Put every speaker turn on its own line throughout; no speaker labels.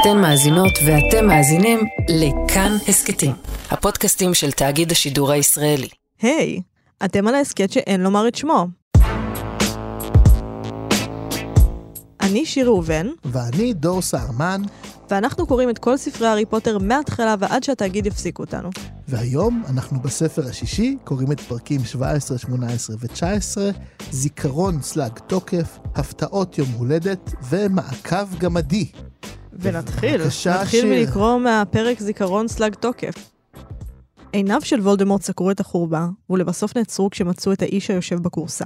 אתן מאזינות ואתם מאזינים לכאן הסכתים, הפודקאסטים של תאגיד השידור הישראלי.
היי, אתם על ההסכת שאין לומר את שמו. אני שיר ראובן,
ואני דור סהרמן,
ואנחנו קוראים את כל ספרי הארי פוטר מההתחלה ועד שהתאגיד יפסיק אותנו.
והיום אנחנו בספר השישי, קוראים את פרקים 17, 18 ו-19, זיכרון סלאג תוקף, הפתעות יום הולדת ומעקב גמדי.
ונתחיל, נתחיל. מלקרוא מהפרק זיכרון סלאג תוקף. עיניו של וולדמורט סקרו את החורבה, ולבסוף נעצרו כשמצאו את האיש היושב בכורסה.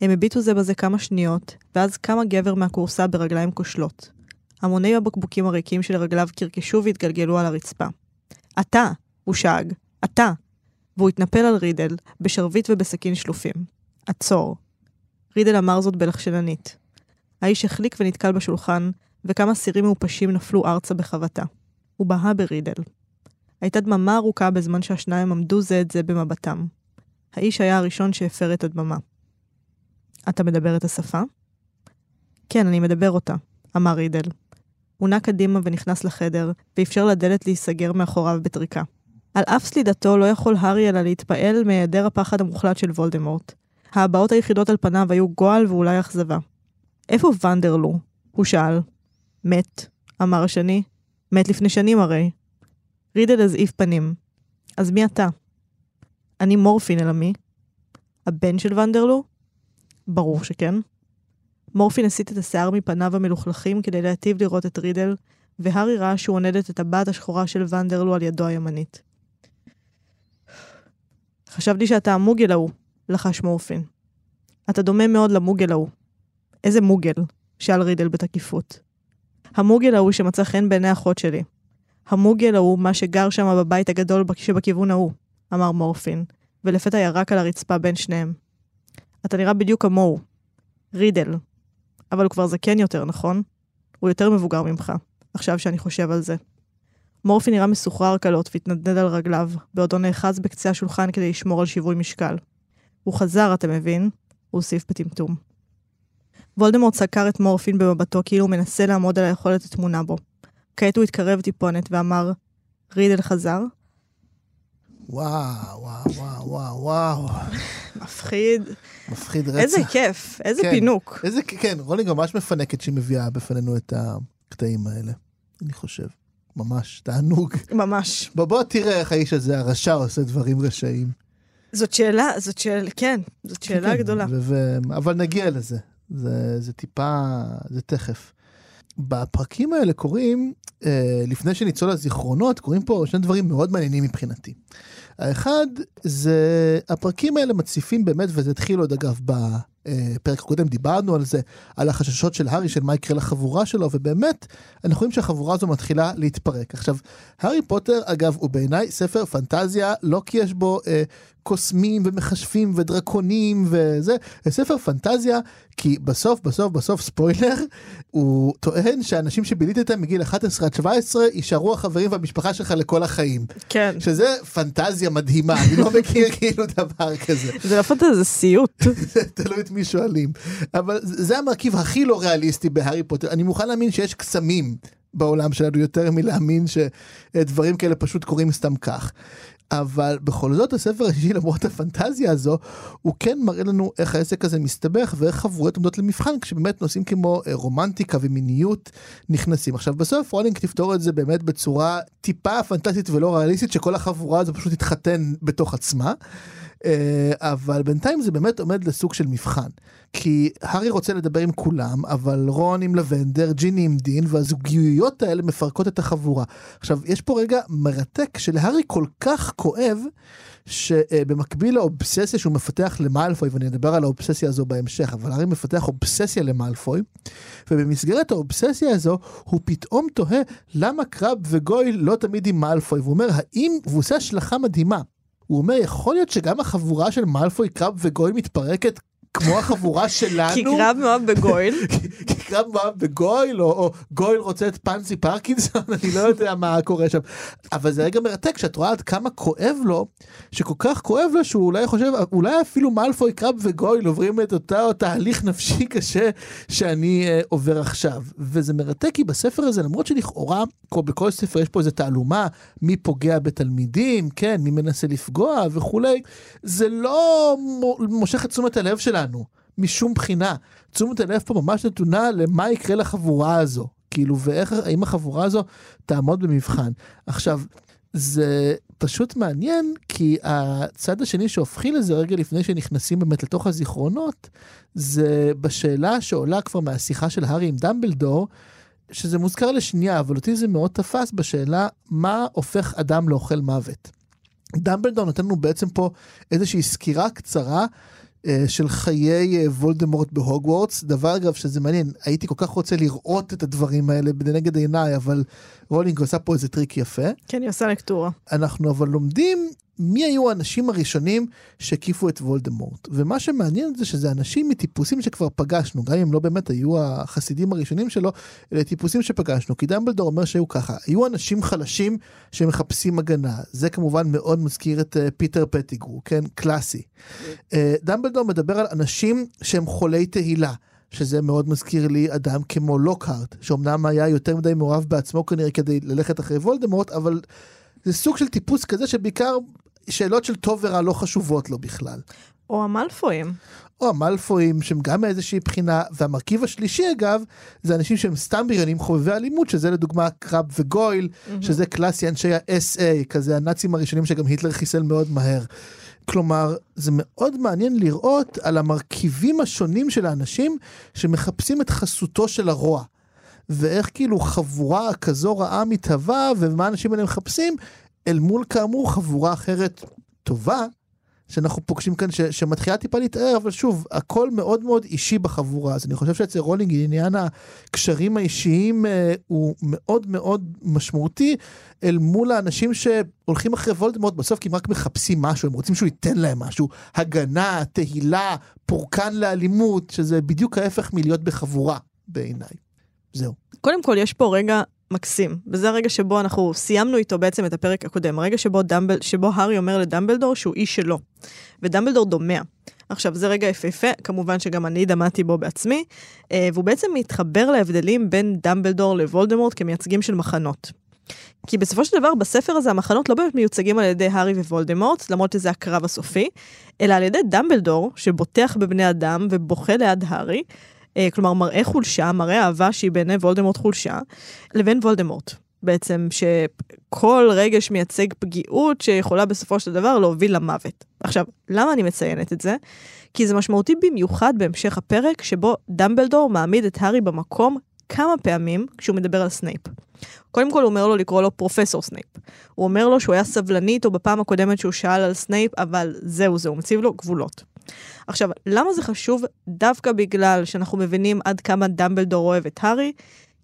הם הביטו זה בזה כמה שניות, ואז קם הגבר מהכורסה ברגליים כושלות. המוני הבקבוקים הריקים שלרגליו קרקשו והתגלגלו על הרצפה. אתה! הוא שאג. אתה! והוא התנפל על רידל, בשרביט ובסכין שלופים. עצור. רידל אמר זאת בלחשננית. האיש החליק ונתקל בשולחן, וכמה סירים מעופשים נפלו ארצה בחבטה. הוא בהה ברידל. הייתה דממה ארוכה בזמן שהשניים עמדו זה את זה במבטם. האיש היה הראשון שהפר את הדממה. אתה מדבר את השפה? כן, אני מדבר אותה, אמר רידל. הוא נע קדימה ונכנס לחדר, ואפשר לדלת להיסגר מאחוריו בטריקה. על אף סלידתו לא יכול הארי אלא להתפעל מהיעדר הפחד המוחלט של וולדמורט. ההבעות היחידות על פניו היו גועל ואולי אכזבה. איפה ונדרלו? הוא שאל. מת, אמר השני. מת לפני שנים הרי. רידל הזעיף פנים. אז מי אתה? אני מורפין, אלא מי? הבן של ונדרלו? ברור שכן. מורפין הסיט את השיער מפניו המלוכלכים כדי להיטיב לראות את רידל, והארי ראה שהוא עונד את הטבעת השחורה של ונדרלו על ידו הימנית. חשבתי שאתה המוגל ההוא, לחש מורפין. אתה דומה מאוד למוגל ההוא. איזה מוגל? שאל רידל בתקיפות. המוגל ההוא שמצא חן בעיני אחות שלי. המוגל ההוא, מה שגר שם בבית הגדול שבכיוון ההוא, אמר מורפין, ולפתע ירק על הרצפה בין שניהם. אתה נראה בדיוק כמוהו. רידל. אבל הוא כבר זקן יותר, נכון? הוא יותר מבוגר ממך, עכשיו שאני חושב על זה. מורפין נראה מסוחרר קלות והתנדנד על רגליו, בעודו נאחז בקצה השולחן כדי לשמור על שיווי משקל. הוא חזר, אתה מבין? הוא הוסיף בטמטום. וולדמורט סקר את מורפין במבטו כאילו הוא מנסה לעמוד על היכולת הטמונה בו. כעת הוא התקרב טיפונת ואמר, רידל חזר?
וואו, וואו, וואו, וואו, וואו.
מפחיד.
מפחיד רצח.
איזה כיף, איזה
כן.
פינוק.
איזה, כן, רולינג ממש מפנקת שהיא מביאה בפנינו את הקטעים האלה. אני חושב. ממש, תענוג.
ממש.
בוא, בוא תראה איך האיש הזה, הרשע, עושה דברים רשעים.
זאת שאלה, זאת שאלה, כן, זאת שאלה
כן,
גדולה.
ו- ו- אבל נגיע לזה. זה, זה טיפה, זה תכף. בפרקים האלה קורים, אה, לפני שנצלול לזיכרונות, קורים פה שני דברים מאוד מעניינים מבחינתי. האחד, זה הפרקים האלה מציפים באמת, וזה התחיל עוד אגב בפרק הקודם, דיברנו על זה, על החששות של הארי, של מה יקרה לחבורה שלו, ובאמת, אנחנו רואים שהחבורה הזו מתחילה להתפרק. עכשיו, הארי פוטר, אגב, הוא בעיניי ספר פנטזיה, לא כי יש בו אה, קוסמים ומכשפים ודרקונים וזה, זה ספר פנטזיה, כי בסוף, בסוף, בסוף, ספוילר, הוא טוען שאנשים שבילית איתם מגיל 11 עד 17 יישארו החברים והמשפחה שלך לכל החיים.
כן.
שזה פנטזיה מדהימה, אני לא מכיר כאילו דבר כזה.
זה לא פנטזיה, זה סיוט.
תלוי מי שואלים. אבל זה המרכיב הכי לא ריאליסטי בהארי פוטר. אני מוכן להאמין שיש קסמים בעולם שלנו יותר מלהאמין שדברים כאלה פשוט קורים סתם כך. אבל בכל זאת הספר השישי למרות הפנטזיה הזו הוא כן מראה לנו איך העסק הזה מסתבך ואיך חבורות עומדות למבחן כשבאמת נושאים כמו אה, רומנטיקה ומיניות נכנסים. עכשיו בסוף רולינג תפתור את זה באמת בצורה טיפה פנטסטית ולא ריאליסטית שכל החבורה הזו פשוט תתחתן בתוך עצמה. אה, אבל בינתיים זה באמת עומד לסוג של מבחן. כי הארי רוצה לדבר עם כולם, אבל רון עם לבנדר, ג'יני עם דין, והזוגיות האלה מפרקות את החבורה. עכשיו, יש פה רגע מרתק שלהארי כל כך כואב, שבמקביל לאובססיה שהוא מפתח למאלפוי, ואני אדבר על האובססיה הזו בהמשך, אבל הארי מפתח אובססיה למאלפוי, ובמסגרת האובססיה הזו, הוא פתאום תוהה למה קרב וגויל לא תמיד עם מאלפוי, והוא אומר, האם, והוא עושה השלכה מדהימה. הוא אומר, יכול להיות שגם החבורה של מאלפוי, קרב וגויל מתפרקת כמו החבורה שלנו.
כי קרב מאוהב בגויל.
כי קרב מאוהב בגויל, או, או גויל רוצה את פנסי פרקינסון, אני לא יודע מה קורה שם. אבל זה רגע מרתק, שאת רואה עד כמה כואב לו, שכל כך כואב לו שהוא אולי חושב, אולי אפילו מאלפוי קרב וגויל עוברים את אותו תהליך נפשי קשה שאני uh, עובר עכשיו. וזה מרתק כי בספר הזה, למרות שלכאורה, בכל ספר יש פה איזה תעלומה, מי פוגע בתלמידים, כן, מי מנסה לפגוע וכולי, זה לא מושך את תשומת הלב שלנו. משום בחינה. תשומת הלב פה ממש נתונה למה יקרה לחבורה הזו. כאילו, ואיך, האם החבורה הזו תעמוד במבחן. עכשיו, זה פשוט מעניין, כי הצד השני שהופכי לזה רגע לפני שנכנסים באמת לתוך הזיכרונות, זה בשאלה שעולה כבר מהשיחה של הארי עם דמבלדור, שזה מוזכר לשנייה, אבל אותי זה מאוד תפס בשאלה מה הופך אדם לאוכל מוות. דמבלדור נותן לנו בעצם פה איזושהי סקירה קצרה של חיי אה, וולדמורט בהוגוורטס, דבר אגב שזה מעניין, הייתי כל כך רוצה לראות את הדברים האלה בנגד עיניי, אבל רולינג עושה פה איזה טריק יפה.
כן, היא עושה לקטורה.
אנחנו אבל לומדים מי היו האנשים הראשונים שהקיפו את וולדמורט. ומה שמעניין זה שזה אנשים מטיפוסים שכבר פגשנו, גם אם לא באמת היו החסידים הראשונים שלו, אלה טיפוסים שפגשנו. כי דמבלדור אומר שהיו ככה, היו אנשים חלשים שמחפשים הגנה. זה כמובן מאוד מזכיר את uh, פיטר פטיגרו, כן? קלאסי. Uh, דמבלדור מדבר על אנשים שהם חולי תהילה. שזה מאוד מזכיר לי אדם כמו לוקהארט, שאומנם היה יותר מדי מעורב בעצמו כנראה כדי ללכת אחרי וולדמורט, אבל זה סוג של טיפוס כזה שבעיקר שאלות של טוב ורע לא חשובות לו בכלל.
או המלפואים.
או המלפואים שהם גם מאיזושהי בחינה, והמרכיב השלישי אגב, זה אנשים שהם סתם בריונים חובבי אלימות, שזה לדוגמה קרב וגויל, mm-hmm. שזה קלאסי אנשי ה-SA, כזה הנאצים הראשונים שגם היטלר חיסל מאוד מהר. כלומר, זה מאוד מעניין לראות על המרכיבים השונים של האנשים שמחפשים את חסותו של הרוע. ואיך כאילו חבורה כזו רעה מתהווה, ומה האנשים האלה מחפשים, אל מול כאמור חבורה אחרת טובה, שאנחנו פוגשים כאן, ש, שמתחילה טיפה להתאר, אבל שוב, הכל מאוד מאוד אישי בחבורה. אז אני חושב שאצל רולינג עניין הקשרים האישיים אה, הוא מאוד מאוד משמעותי אל מול האנשים שהולכים אחרי וולדמורט בסוף כי הם רק מחפשים משהו, הם רוצים שהוא ייתן להם משהו. הגנה, תהילה, פורקן לאלימות, שזה בדיוק ההפך מלהיות בחבורה בעיניי. זהו.
קודם כל, יש פה רגע מקסים, וזה הרגע שבו אנחנו סיימנו איתו בעצם את הפרק הקודם, הרגע שבו, דמבל, שבו הארי אומר לדמבלדור שהוא איש שלו, ודמבלדור דומע. עכשיו, זה רגע יפהפה, כמובן שגם אני דמעתי בו בעצמי, אה, והוא בעצם מתחבר להבדלים בין דמבלדור לוולדמורט כמייצגים של מחנות. כי בסופו של דבר, בספר הזה המחנות לא באמת מיוצגים על ידי הארי ווולדמורט, למרות שזה הקרב הסופי, אלא על ידי דמבלדור, שבוטח בבני אדם ובוכה ליד הארי, כלומר מראה חולשה, מראה אהבה שהיא בעיני וולדמורט חולשה, לבין וולדמורט. בעצם שכל רגש מייצג פגיעות שיכולה בסופו של דבר להוביל למוות. עכשיו, למה אני מציינת את זה? כי זה משמעותי במיוחד בהמשך הפרק שבו דמבלדור מעמיד את הארי במקום כמה פעמים כשהוא מדבר על סנייפ. קודם כל הוא אומר לו לקרוא לו פרופסור סנייפ. הוא אומר לו שהוא היה סבלני איתו בפעם הקודמת שהוא שאל על סנייפ, אבל זהו זה, הוא מציב לו גבולות. עכשיו, למה זה חשוב? דווקא בגלל שאנחנו מבינים עד כמה דמבלדור אוהב את הארי,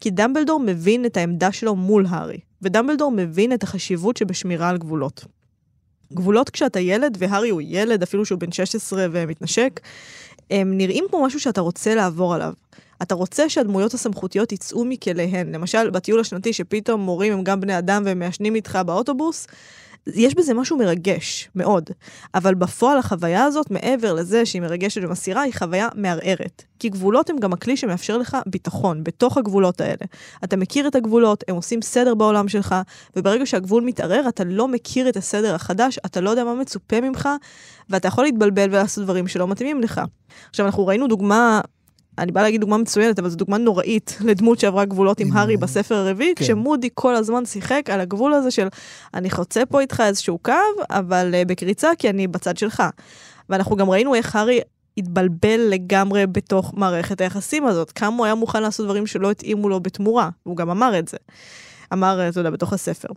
כי דמבלדור מבין את העמדה שלו מול הארי, ודמבלדור מבין את החשיבות שבשמירה על גבולות. גבולות כשאתה ילד, והארי הוא ילד, אפילו שהוא בן 16 ומתנשק, הם נראים כמו משהו שאתה רוצה לעבור עליו. אתה רוצה שהדמויות הסמכותיות יצאו מכליהן. למשל, בטיול השנתי שפתאום מורים הם גם בני אדם והם מעשנים איתך באוטובוס, יש בזה משהו מרגש, מאוד. אבל בפועל החוויה הזאת, מעבר לזה שהיא מרגשת ומסירה, היא חוויה מערערת. כי גבולות הם גם הכלי שמאפשר לך ביטחון בתוך הגבולות האלה. אתה מכיר את הגבולות, הם עושים סדר בעולם שלך, וברגע שהגבול מתערער, אתה לא מכיר את הסדר החדש, אתה לא יודע מה מצופה ממך, ואתה יכול להתבלבל ולעשות דברים שלא מתאימים לך. עכשיו, אנחנו ראינו דוגמה אני באה להגיד דוגמה מצוינת, אבל זו דוגמה נוראית לדמות שעברה גבולות עם הארי בספר הרביעי, כן. כשמודי כל הזמן שיחק על הגבול הזה של אני חוצה פה איתך איזשהו קו, אבל uh, בקריצה כי אני בצד שלך. ואנחנו גם ראינו איך הארי התבלבל לגמרי בתוך מערכת היחסים הזאת, כמה הוא היה מוכן לעשות דברים שלא התאימו לו בתמורה, והוא גם אמר את זה. אמר, אתה יודע, בתוך הספר.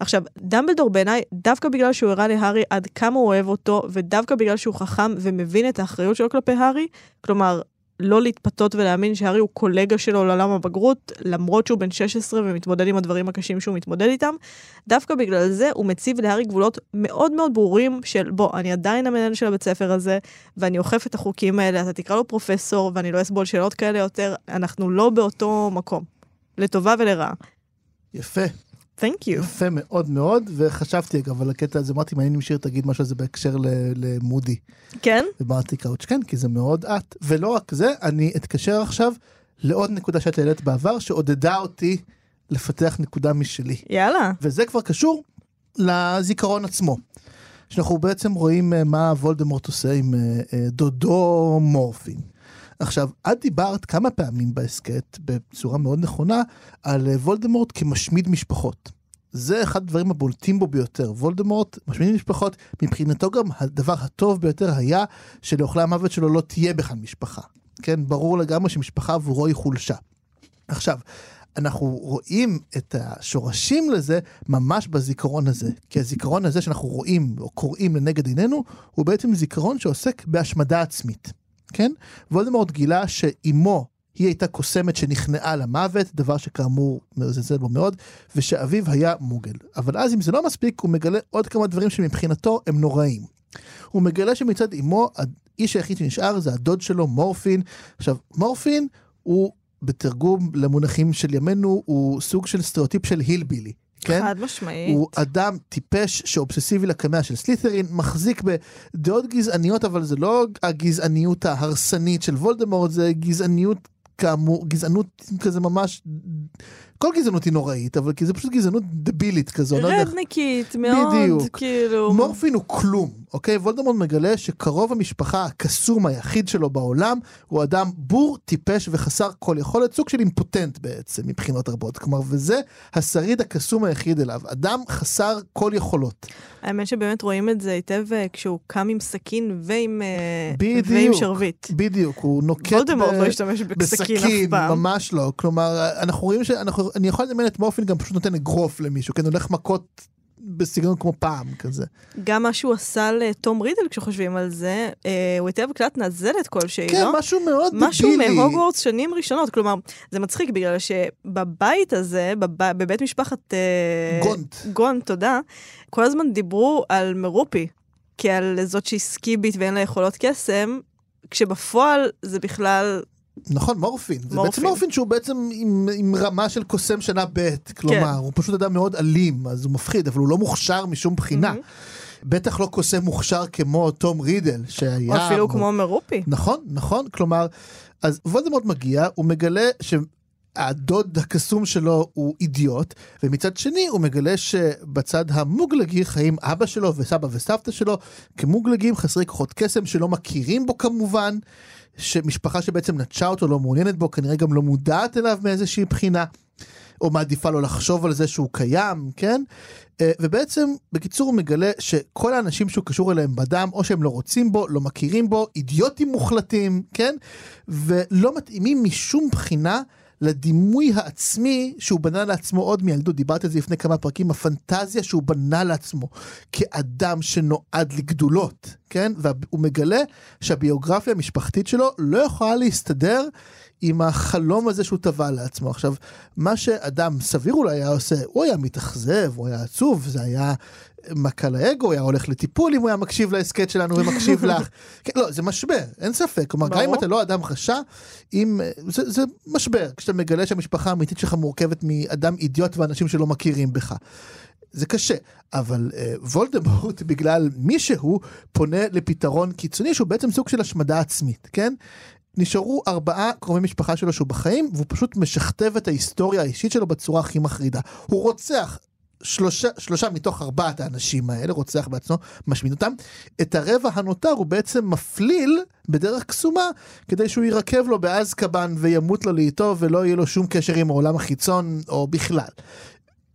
עכשיו, דמבלדור בעיניי, דווקא בגלל שהוא הראה להארי עד כמה הוא אוהב אותו, ודווקא בגלל שהוא חכם ומבין את האחריות שלו כלפי הארי, כלומר, לא להתפתות ולהאמין שהארי הוא קולגה שלו לעולם הבגרות, למרות שהוא בן 16 ומתמודד עם הדברים הקשים שהוא מתמודד איתם. דווקא בגלל זה הוא מציב להארי גבולות מאוד מאוד ברורים של בוא, אני עדיין המנהל של הבית ספר הזה, ואני אוכף את החוקים האלה, אתה תקרא לו פרופסור, ואני לא אסבול שאלות כאלה יותר, אנחנו לא באותו מקום, לטובה ולרעה.
יפה.
Thank you.
יפה מאוד מאוד, וחשבתי אגב על הקטע הזה, אמרתי מעניין אם שיר תגיד משהו על זה בהקשר למודי.
כן?
וברטי קראוץ', כן, כי זה מאוד את. ולא רק זה, אני אתקשר עכשיו לעוד נקודה שאת העלית בעבר, שעודדה אותי לפתח נקודה משלי.
יאללה.
וזה כבר קשור לזיכרון עצמו. שאנחנו בעצם רואים אה, מה וולדמורט עושה עם אה, אה, דודו מורפין. עכשיו, את דיברת כמה פעמים בהסכת, בצורה מאוד נכונה, על אה, וולדמורט כמשמיד משפחות. זה אחד הדברים הבולטים בו ביותר. וולדמורט, משמיד משפחות, מבחינתו גם הדבר הטוב ביותר היה שלאוכלי המוות שלו לא תהיה בכלל משפחה. כן, ברור לגמרי שמשפחה עבורו היא חולשה. עכשיו, אנחנו רואים את השורשים לזה ממש בזיכרון הזה. כי הזיכרון הזה שאנחנו רואים או קוראים לנגד עינינו, הוא בעצם זיכרון שעוסק בהשמדה עצמית. כן? וולדמורט גילה שאימו היא הייתה קוסמת שנכנעה למוות, דבר שכאמור מזלזל בו מאוד, ושאביו היה מוגל. אבל אז אם זה לא מספיק, הוא מגלה עוד כמה דברים שמבחינתו הם נוראים. הוא מגלה שמצד אמו, האיש היחיד שנשאר זה הדוד שלו, מורפין. עכשיו, מורפין הוא בתרגום למונחים של ימינו, הוא סוג של סטריאוטיפ של הילבילי. כן?
חד משמעית.
הוא אדם טיפש שאובססיבי לקמע של סלית'רין, מחזיק בדעות גזעניות, אבל זה לא הגזעניות ההרסנית של וולדמורט, זה גזעניות כאמור, גזענות כזה ממש, כל גזענות היא נוראית, אבל כי זה פשוט גזענות דבילית כזו. לא
רדניקית, מאוד,
בדיוק.
כאילו...
מורפין הוא כלום, אוקיי? וולדמורט מגלה שקרוב המשפחה הקסום היחיד שלו בעולם הוא אדם בור, טיפש וחסר כל יכולת, סוג של אימפוטנט בעצם מבחינות רבות. כלומר, וזה השריד הקסום היחיד אליו, אדם חסר כל יכולות.
האמת שבאמת רואים את זה היטב אה, כשהוא קם עם סכין ועם, אה,
בדיוק.
ועם שרביט.
בדיוק, הוא נוקט
וולדמורט
ב-
לא השתמש בסכין אף
בסכין,
פעם.
ממש לא. כלומר, אנחנו רואים שאנחנו, אני יכול לדמיין את מורפין גם פשוט נותן אגרוף למישהו, כן, הולך מכות בסגנון כמו פעם כזה.
גם מה שהוא עשה לתום רידל כשחושבים על זה, אה, הוא היטב קלט נזלת כלשהי,
כן,
לא?
משהו מאוד
משהו
דבילי.
מהוגוורטס שנים ראשונות, כלומר, זה מצחיק בגלל שבבית הזה, בב... בבית משפחת... אה,
גונט.
גונט, תודה, כל הזמן דיברו על מרופי, כעל זאת שהיא סקיבית ואין לה יכולות קסם, כשבפועל זה בכלל...
נכון, מורפין. זה
מורפין.
בעצם מורפין שהוא בעצם עם, עם רמה של קוסם שנה ב', כלומר,
כן.
הוא פשוט אדם מאוד אלים, אז הוא מפחיד, אבל הוא לא מוכשר משום בחינה.
מהמם.
בטח לא קוסם מוכשר כמו תום רידל, שהיה...
או אפילו כמו מרופי.
נכון, נכון, כלומר, אז וולדמורט מגיע, הוא מגלה שהדוד הקסום שלו הוא אידיוט, ומצד שני הוא מגלה שבצד המוגלגי חיים אבא שלו וסבא וסבתא שלו כמוגלגים חסרי כוחות קסם שלא מכירים בו כמובן, שמשפחה שבעצם נטשה אותו לא מעוניינת בו, כנראה גם לא מודעת אליו מאיזושהי בחינה. או מעדיפה לו לחשוב על זה שהוא קיים, כן? אה, ובעצם, בקיצור, הוא מגלה שכל האנשים שהוא קשור אליהם בדם, או שהם לא רוצים בו, לא מכירים בו, אידיוטים מוחלטים, כן? ולא מתאימים משום בחינה לדימוי העצמי שהוא בנה לעצמו עוד מילדות, דיברתי על זה לפני כמה פרקים, הפנטזיה שהוא בנה לעצמו כאדם שנועד לגדולות, כן? והוא מגלה שהביוגרפיה המשפחתית שלו לא יכולה להסתדר עם החלום הזה שהוא טבע לעצמו. עכשיו, מה שאדם סביר אולי היה עושה, הוא היה מתאכזב, הוא היה עצוב, זה היה מכה לאגו, היה הולך לטיפול אם הוא היה מקשיב להסכת שלנו ומקשיב לך. כן, לא, זה משבר, אין ספק. כלומר, גם אם. אתה לא אדם רשע, אם, זה, זה משבר, כשאתה מגלה שהמשפחה האמיתית שלך מורכבת מאדם אידיוט ואנשים שלא מכירים בך. זה קשה, אבל אה, וולדמורט בגלל מי שהוא פונה לפתרון קיצוני שהוא בעצם סוג של השמדה עצמית, כן? נשארו ארבעה קרובי משפחה שלו שהוא בחיים והוא פשוט משכתב את ההיסטוריה האישית שלו בצורה הכי מחרידה. הוא רוצח שלושה, שלושה מתוך ארבעת האנשים האלה, רוצח בעצמו, משמיד אותם. את הרבע הנותר הוא בעצם מפליל בדרך קסומה כדי שהוא יירקב לו באזקבן וימות לו לאיטו ולא יהיה לו שום קשר עם העולם החיצון או בכלל.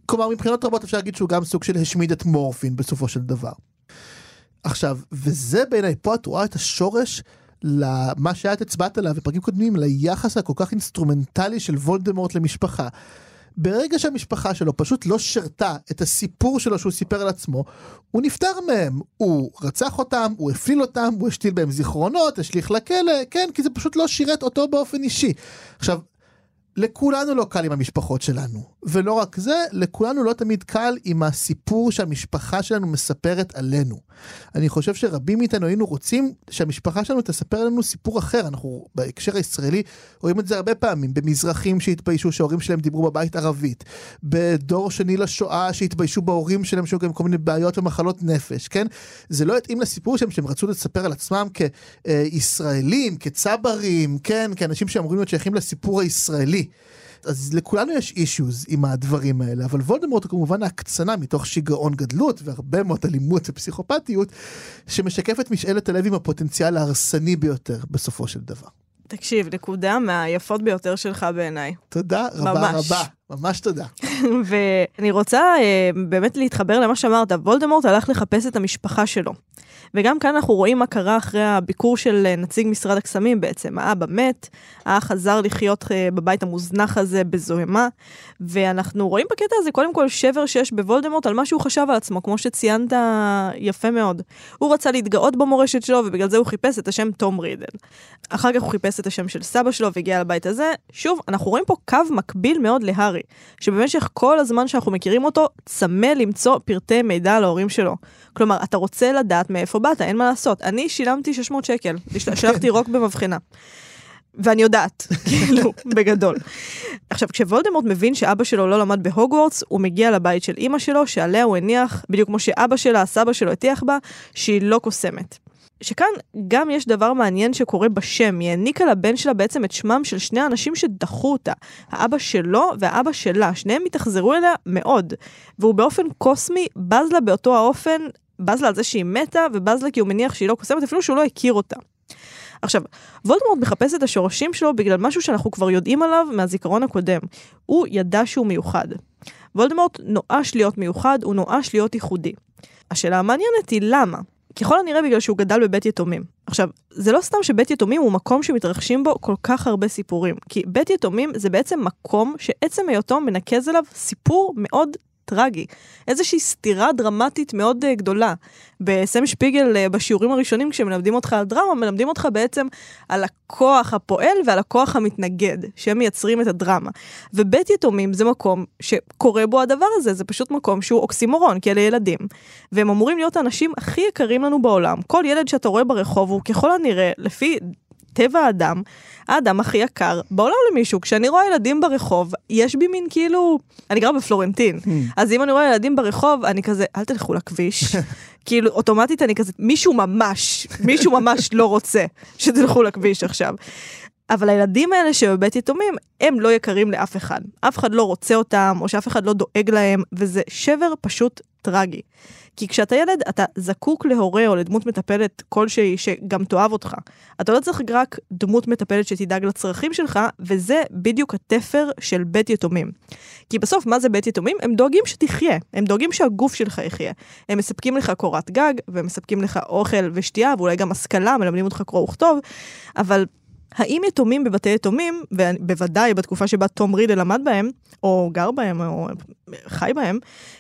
כלומר מבחינות רבות אפשר להגיד שהוא גם סוג של השמיד את מורפין בסופו של דבר. עכשיו, וזה בעיניי, פה את רואה את השורש למה שאת הצבעת עליו בפרקים קודמים, ליחס הכל כך אינסטרומנטלי של וולדמורט למשפחה. ברגע שהמשפחה שלו פשוט לא שרתה את הסיפור שלו שהוא סיפר על עצמו, הוא נפטר מהם. הוא רצח אותם, הוא הפליל אותם, הוא השתיל בהם זיכרונות, השליך לכלא, כן, כי זה פשוט לא שירת אותו באופן אישי. עכשיו, לכולנו לא קל עם המשפחות שלנו. ולא רק זה, לכולנו לא תמיד קל עם הסיפור שהמשפחה שלנו מספרת עלינו. אני חושב שרבים מאיתנו היינו רוצים שהמשפחה שלנו תספר לנו סיפור אחר. אנחנו בהקשר הישראלי רואים את זה הרבה פעמים, במזרחים שהתביישו שההורים שלהם דיברו בבית ערבית, בדור שני לשואה שהתביישו בהורים שלהם שהיו גם כל מיני בעיות ומחלות נפש, כן? זה לא התאים לסיפור שלהם שהם רצו לספר על עצמם כישראלים, כצברים, כן? כאנשים שאמורים להיות שייכים לסיפור הישראלי. אז לכולנו יש אישוז עם הדברים האלה, אבל וולדמורט הוא כמובן ההקצנה מתוך שיגעון גדלות והרבה מאוד אלימות ופסיכופתיות, שמשקפת משאלת הלב עם הפוטנציאל ההרסני ביותר בסופו של דבר.
תקשיב, נקודה מהיפות ביותר שלך בעיניי.
תודה רבה ממש. רבה, ממש תודה.
ואני רוצה אה, באמת להתחבר למה שאמרת, וולדמורט הלך לחפש את המשפחה שלו. וגם כאן אנחנו רואים מה קרה אחרי הביקור של אה, נציג משרד הקסמים בעצם. האבא מת, האח חזר לחיות אה, בבית המוזנח הזה בזוהמה, ואנחנו רואים בקטע הזה קודם כל שבר שיש בוולדמורט על מה שהוא חשב על עצמו, כמו שציינת יפה מאוד. הוא רצה להתגאות במורשת שלו, ובגלל זה הוא חיפש את השם תום רידל. אחר כך הוא חיפש את השם של סבא שלו והגיע לבית הזה. שוב, אנחנו רואים פה קו מקביל מאוד להארי, שבמשך כל הזמן שאנחנו מכירים אותו, צמא למצוא פרטי מידע על ההורים שלו. כלומר, אתה רוצה לדעת מאיפה באת, אין מה לעשות. אני שילמתי 600 שקל, שלחתי רוק במבחנה. ואני יודעת, כאילו, בגדול. עכשיו, כשוולדמורט מבין שאבא שלו לא למד בהוגוורטס, הוא מגיע לבית של אימא שלו, שעליה הוא הניח, בדיוק כמו שאבא שלה, הסבא שלו הטיח בה, שהיא לא קוסמת. שכאן גם יש דבר מעניין שקורה בשם, היא העניקה לבן שלה בעצם את שמם של שני האנשים שדחו אותה, האבא שלו והאבא שלה, שניהם התאכזרו אליה מאוד, והוא באופן קוסמי בז לה באותו האופן, בז לה על זה שהיא מתה, ובז לה כי הוא מניח שהיא לא קוסמת, אפילו שהוא לא הכיר אותה. עכשיו, וולדמורט מחפש את השורשים שלו בגלל משהו שאנחנו כבר יודעים עליו מהזיכרון הקודם. הוא ידע שהוא מיוחד. וולדמורט נואש להיות מיוחד, הוא נואש להיות ייחודי. השאלה המעניינת היא למה. ככל הנראה בגלל שהוא גדל בבית יתומים. עכשיו, זה לא סתם שבית יתומים הוא מקום שמתרחשים בו כל כך הרבה סיפורים, כי בית יתומים זה בעצם מקום שעצם היותו מנקז אליו סיפור מאוד טרגי. איזושהי סתירה דרמטית מאוד uh, גדולה. בסם שפיגל, uh, בשיעורים הראשונים, כשמלמדים אותך על דרמה, מלמדים אותך בעצם על הכוח הפועל ועל הכוח המתנגד, שהם מייצרים את הדרמה. ובית יתומים זה מקום שקורה בו הדבר הזה, זה פשוט מקום שהוא אוקסימורון, כי אלה ילדים. והם אמורים להיות האנשים הכי יקרים לנו בעולם. כל ילד שאתה רואה ברחוב הוא ככל הנראה, לפי טבע האדם, האדם הכי יקר בעולם למישהו. כשאני רואה ילדים ברחוב, יש בי מין כאילו... אני גרה בפלורנטין, hmm. אז אם אני רואה ילדים ברחוב, אני כזה, אל תלכו לכביש. כאילו, אוטומטית אני כזה, מישהו ממש, מישהו ממש לא רוצה שתלכו לכביש עכשיו. אבל הילדים האלה שבבית יתומים, הם לא יקרים לאף אחד. אף אחד לא רוצה אותם, או שאף אחד לא דואג להם, וזה שבר פשוט טרגי. כי כשאתה ילד, אתה זקוק להורה או לדמות מטפלת כלשהי שגם תאהב אותך. אתה לא צריך רק דמות מטפלת שתדאג לצרכים שלך, וזה בדיוק התפר של בית יתומים. כי בסוף, מה זה בית יתומים? הם דואגים שתחיה, הם דואגים שהגוף שלך יחיה. הם מספקים לך קורת גג, והם מספקים לך אוכל ושתייה, ואולי גם השכלה, מלמדים אותך קרוא וכתוב, אבל האם יתומים בבתי יתומים, ובוודאי בתקופה שבה תום רידל למד בהם, או גר בהם, או חי בהם,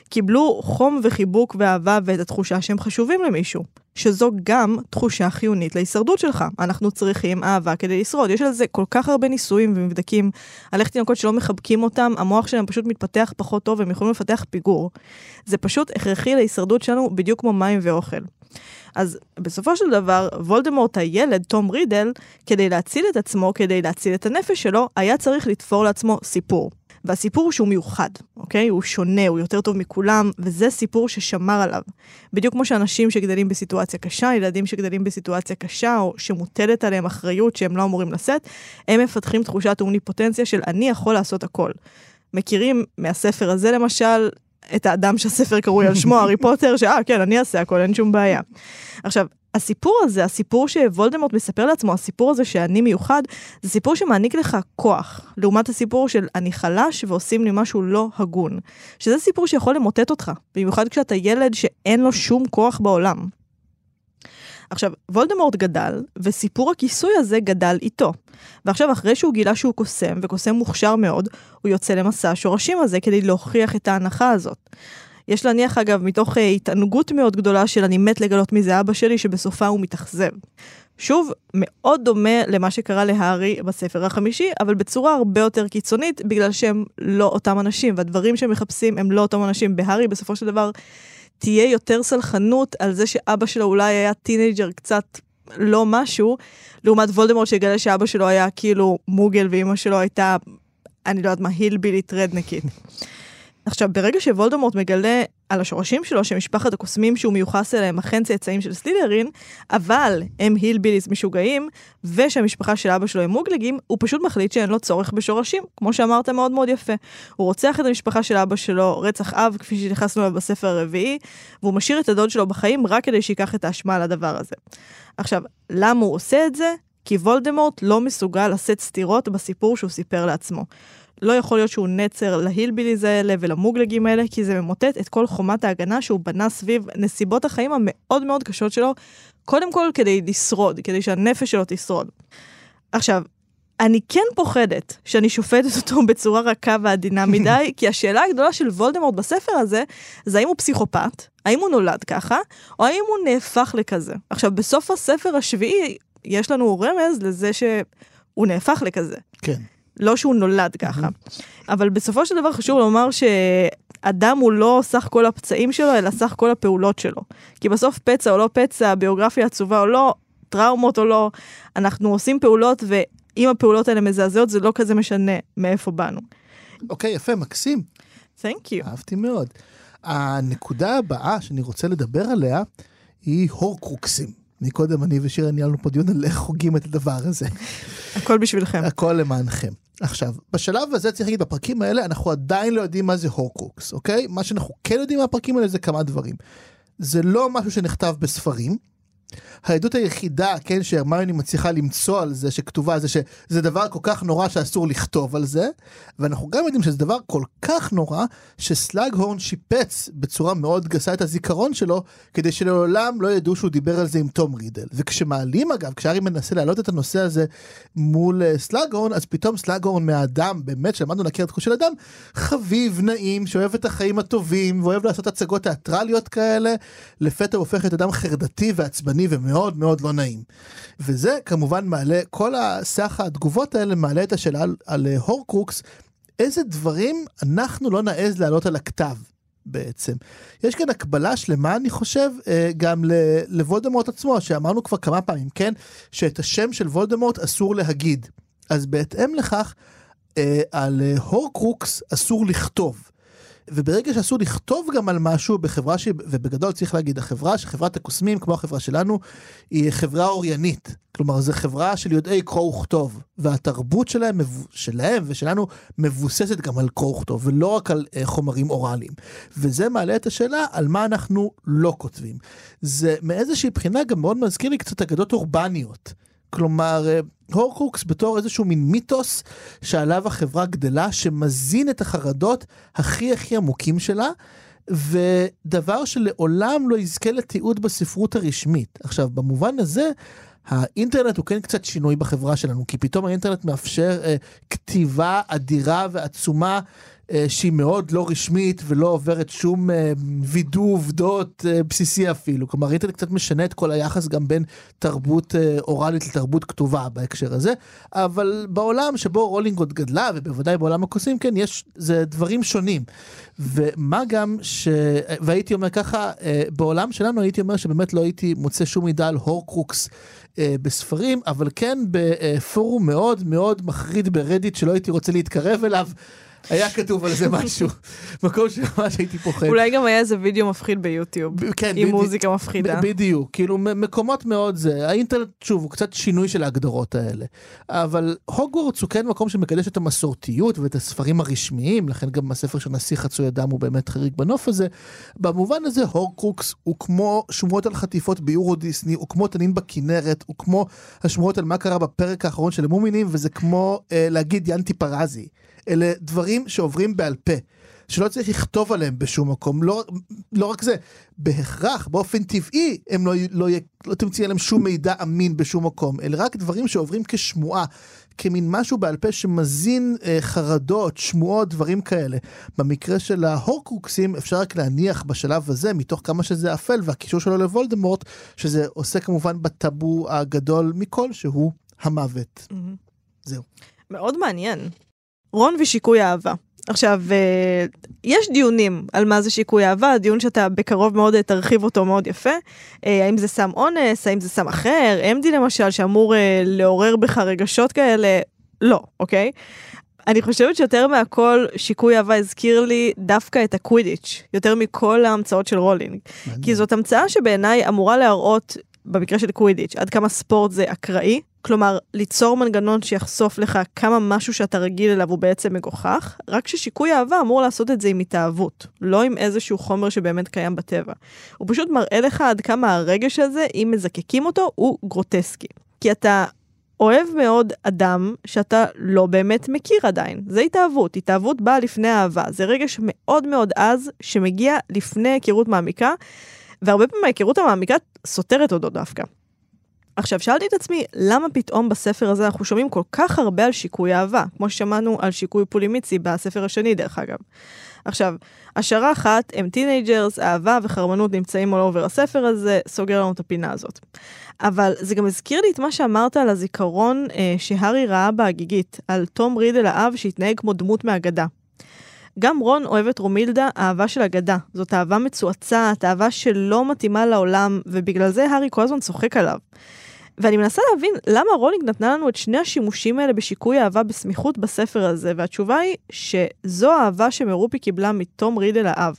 קיבלו חום וחיבוק ואהבה ואת התחושה שהם חשובים למישהו. שזו גם תחושה חיונית להישרדות שלך. אנחנו צריכים אהבה כדי לשרוד. יש על זה כל כך הרבה ניסויים ומבדקים על איך תינוקות שלא מחבקים אותם, המוח שלהם פשוט מתפתח פחות טוב והם יכולים לפתח פיגור. זה פשוט הכרחי להישרדות שלנו בדיוק כמו מים ואוכל. אז בסופו של דבר, וולדמורט הילד, תום רידל, כדי להציל את עצמו, כדי להציל את הנפש שלו, היה צריך לתפור לעצמו סיפור. והסיפור הוא שהוא מיוחד, אוקיי? הוא שונה, הוא יותר טוב מכולם, וזה סיפור ששמר עליו. בדיוק כמו שאנשים שגדלים בסיטואציה קשה, ילדים שגדלים בסיטואציה קשה, או שמוטלת עליהם אחריות שהם לא אמורים לשאת, הם מפתחים תחושת אומניפוטנציה של אני יכול לעשות הכל. מכירים מהספר הזה למשל, את האדם שהספר קרוי על שמו, הארי פוטר, שאה, כן, אני אעשה הכל, אין שום בעיה. עכשיו, הסיפור הזה, הסיפור שוולדמורט מספר לעצמו, הסיפור הזה שאני מיוחד, זה סיפור שמעניק לך כוח, לעומת הסיפור של אני חלש ועושים לי משהו לא הגון. שזה סיפור שיכול למוטט אותך, במיוחד כשאתה ילד שאין לו שום כוח בעולם. עכשיו, וולדמורט גדל, וסיפור הכיסוי הזה גדל איתו. ועכשיו, אחרי שהוא גילה שהוא קוסם, וקוסם מוכשר מאוד, הוא יוצא למסע השורשים הזה כדי להוכיח את ההנחה הזאת. יש להניח, אגב, מתוך uh, התענגות מאוד גדולה של אני מת לגלות מי זה אבא שלי, שבסופה הוא מתאכזב. שוב, מאוד דומה למה שקרה להארי בספר החמישי, אבל בצורה הרבה יותר קיצונית, בגלל שהם לא אותם אנשים, והדברים שהם מחפשים הם לא אותם אנשים. בהארי בסופו של דבר תהיה יותר סלחנית על זה שאבא שלו אולי היה teenager קצת לא משהו, לעומת וולדמורט שיגלה שאבא שלו היה כאילו מוגלג ואימא שלו הייתה, אני לא יודעת מה, הילבילית רדנקית. עכשיו, ברגע שוולדמורט מגלה על השורשים שלו, שמשפחת הקוסמים שהוא מיוחס אליהם אכן צאצאים של סלידרין, אבל הם hillbillies משוגעים, ושהמשפחה של אבא שלו הם מוגלגים, הוא פשוט מחליט שאין לו צורך בשורשים, כמו שאמרת מאוד מאוד יפה. הוא רוצח את המשפחה של אבא שלו, רצח אב, כפי שנכנסנו אליו בספר הרביעי, והוא משאיר את הדוד שלו בחיים רק כדי שייקח את האשמה על הדבר הזה. עכשיו, למה הוא עושה את זה? כי וולדמורט לא מסוגל לשאת סתירות בסיפור שהוא סיפר לעצמו. לא יכול להיות שהוא נצר להילביליז האלה ולמוגלגים האלה, כי זה ממוטט את כל חומת ההגנה שהוא בנה סביב נסיבות החיים המאוד מאוד קשות שלו, קודם כל כדי לשרוד, כדי שהנפש שלו תשרוד. עכשיו, אני כן פוחדת שאני שופטת אותו בצורה רכה ועדינה מדי, כי השאלה הגדולה של וולדמורט בספר הזה, זה האם הוא פסיכופת, האם הוא נולד ככה, או האם הוא נהפך לכזה. עכשיו, בסוף הספר השביעי, יש לנו רמז לזה שהוא נהפך לכזה.
כן.
לא שהוא נולד ככה. אבל בסופו של דבר חשוב לומר שאדם הוא לא סך כל הפצעים שלו, אלא סך כל הפעולות שלו. כי בסוף פצע או לא פצע, ביוגרפיה עצובה או לא, טראומות או לא, אנחנו עושים פעולות, ואם הפעולות האלה מזעזעות, זה לא כזה משנה מאיפה באנו.
אוקיי, יפה, מקסים.
Thank you.
אהבתי מאוד. הנקודה הבאה שאני רוצה לדבר עליה היא הורקרוקסים. מקודם אני ושירה ניהלנו פה דיון על איך חוגים את הדבר הזה.
הכל בשבילכם.
הכל למענכם. עכשיו, בשלב הזה צריך להגיד, בפרקים האלה אנחנו עדיין לא יודעים מה זה הורקרוקס, אוקיי? מה שאנחנו כן יודעים מהפרקים האלה זה כמה דברים. זה לא משהו שנכתב בספרים, העדות היחידה, כן, שהרמיוני מצליחה למצוא על זה, שכתובה על זה, שזה דבר כל כך נורא שאסור לכתוב על זה, ואנחנו גם יודעים שזה דבר כל כך נורא, שסלאג-הורן שיפץ בצורה מאוד גסה את הזיכרון שלו, כדי שלעולם לא ידעו שהוא דיבר על זה עם תום רידל. וכשמעלים אגב, כשהארי מנסה להעלות את הנושא הזה מול אה, סלאג-הורן, אז פתאום סלאג-הורן מהאדם, באמת, שלמדנו להכיר את של אדם, חביב, נעים, שאוהב את החיים הטובים, ואוהב לעשות הצגות תיאטרליות כאלה, לפתע הופך את אדם חרדתי ועצבני ומאוד מאוד מאוד לא נעים. וזה כמובן מעלה, כל הסך התגובות האלה מעלה את השאלה על, על אה, הורקרוקס, איזה דברים אנחנו לא נעז להעלות על הכתב. בעצם. יש כאן הקבלה שלמה, אני חושב, אה, גם לוולדמורט עצמו, שאמרנו כבר כמה פעמים, כן? שאת השם של וולדמורט אסור להגיד. אז בהתאם לכך, אה, על הורקרוקס אסור לכתוב. וברגע שאסור לכתוב גם על משהו בחברה ש... ובגדול צריך להגיד, החברה, חברת הקוסמים, כמו החברה שלנו, היא חברה אוריינית. כלומר, זו חברה של יודעי קרוא וכתוב, והתרבות שלהם, שלהם ושלנו מבוססת גם על קרוא וכתוב, ולא רק על uh, חומרים אוראליים. וזה מעלה את השאלה על מה אנחנו לא כותבים. זה מאיזושהי בחינה גם מאוד מזכיר לי קצת אגדות אורבניות. כלומר, אה, הורקרוקס בתור איזשהו מין מיתוס שעליו החברה גדלה, שמזין את החרדות הכי הכי עמוקים שלה, ודבר שלעולם לא יזכה לתיעוד בספרות הרשמית. עכשיו, במובן הזה, האינטרנט הוא כן קצת שינוי בחברה שלנו, כי פתאום האינטרנט מאפשר אה, כתיבה אדירה ועצומה שהיא מאוד לא רשמית ולא עוברת שום אה, וידוא עובדות אה, בסיסי אפילו. כלומר, האינטרנט קצת משנה את כל היחס גם בין תרבות אוראלית לתרבות כתובה בהקשר הזה, אבל בעולם שבו רולינג עוד גדלה, ובוודאי בעולם הקוסמים, כן, יש, זה דברים שונים. ומה גם ש... והייתי אומר ככה, בעולם שלנו הייתי אומר שבאמת לא הייתי מוצא שום מידע על הורקרוקס. בספרים, אבל כן בפורום מאוד מאוד מחריד ברדיט שלא הייתי רוצה להתקרב אליו. היה כתוב על זה משהו, מקום שממש הייתי פוחד.
אולי גם היה איזה וידאו מפחיד ביוטיוב, כן, עם מוזיקה מפחידה.
בדיוק, כאילו מקומות מאוד זה, האינטרנט שוב הוא קצת שינוי של ההגדרות האלה, אבל הוגוורטס הוא כן מקום שמקדש את המסורתיות ואת הספרים הרשמיים, לכן גם הספר של נשיא חצוי אדם הוא באמת חריג בנוף הזה. במובן הזה הורקרוקס הוא כמו שמועות על חטיפות ביורו דיסני, הוא כמו תנין בכנרת, הוא כמו השמועות על מה קרה בפרק האחרון של המומינים, וזה כמו אה, להגיד ינטי פרזי. אלה דברים שעוברים בעל פה. שלא צריך לכתוב עליהם בשום מקום. לא, לא רק זה, בהכרח, באופן טבעי, הם לא, לא, לא תמצאי עליהם שום מידע אמין בשום מקום, אלא רק דברים שעוברים כשמועה, כמין משהו בעל פה שמזין אה, חרדות, שמועות, דברים כאלה. במקרה של ההורקרוקסים אפשר רק להניח בשלב הזה, מתוך כמה שזה אפל, והקישור שלו לוולדמורט, שזה עושה כמובן בטאבו הגדול מכל שהוא המוות.
Mm-hmm.
זהו.
מאוד מעניין. רון ושיקוי אהבה. עכשיו, אה, יש דיונים על מה זה שיקוי אהבה, דיון שאתה בקרוב מאוד אה, תרחיב אותו מאוד יפה. אה, האם זה סם אונס, האם זה סם אחר, אמדי למשל, שאמור לעורר בך רגשות כאלה, לא, אוקיי? אני חושבת שיותר מהכל, שיקוי אהבה הזכיר לי דווקא את הקווידיץ', יותר מכל ההמצאות של רולינג. כי זאת המצאה שבעיניי אמורה להראות, במקרה של קווידיץ', עד כמה ספורט זה אקראי, כלומר, ליצור מנגנון שיחשוף לך כמה משהו שאתה רגיל אליו הוא בעצם מגוחך, רק ששיקוי אהבה אמור לעשות את זה עם התאהבות, לא עם איזשהו חומר שבאמת קיים בטבע. הוא פשוט מראה לך עד כמה הרגש הזה, אם מזקקים אותו, הוא גרוטסקי. כי אתה אוהב מאוד אדם שאתה לא באמת מכיר עדיין. זה התאהבות, התאהבות באה לפני אהבה. זה רגש מאוד מאוד עז שמגיע לפני היכרות מעמיקה, והרבה פעמים ההיכרות המעמיקה סותרת אותו דווקא. עכשיו, שאלתי את עצמי, למה פתאום בספר הזה אנחנו שומעים כל כך הרבה על שיקוי אהבה, כמו ששמענו על שיקוי פולימיצי בספר השני, דרך אגב. עכשיו, השערה אחת, הם teenagers, אהבה וחרמנות נמצאים all over הספר הזה, סוגר לנו את הפינה הזאת. אבל זה גם הזכיר לי את מה שאמרת על הזיכרון אה, שהארי ראה בהגיגית, על תום רידל האב שהתנהג כמו דמות מהגדה. גם רון אוהב את רומילדה, אהבה של אגדה. זאת אהבה מצועצעת, אהבה שלא מתאימה לעולם, ובגלל זה הארי כל הזמן צוחק עליו. ואני מנסה להבין למה רולינג נתנה לנו את שני השימושים האלה בשיקוי אהבה בסמיכות בספר הזה, והתשובה היא שזו האהבה שמרופה קיבלה מתום רידל האב.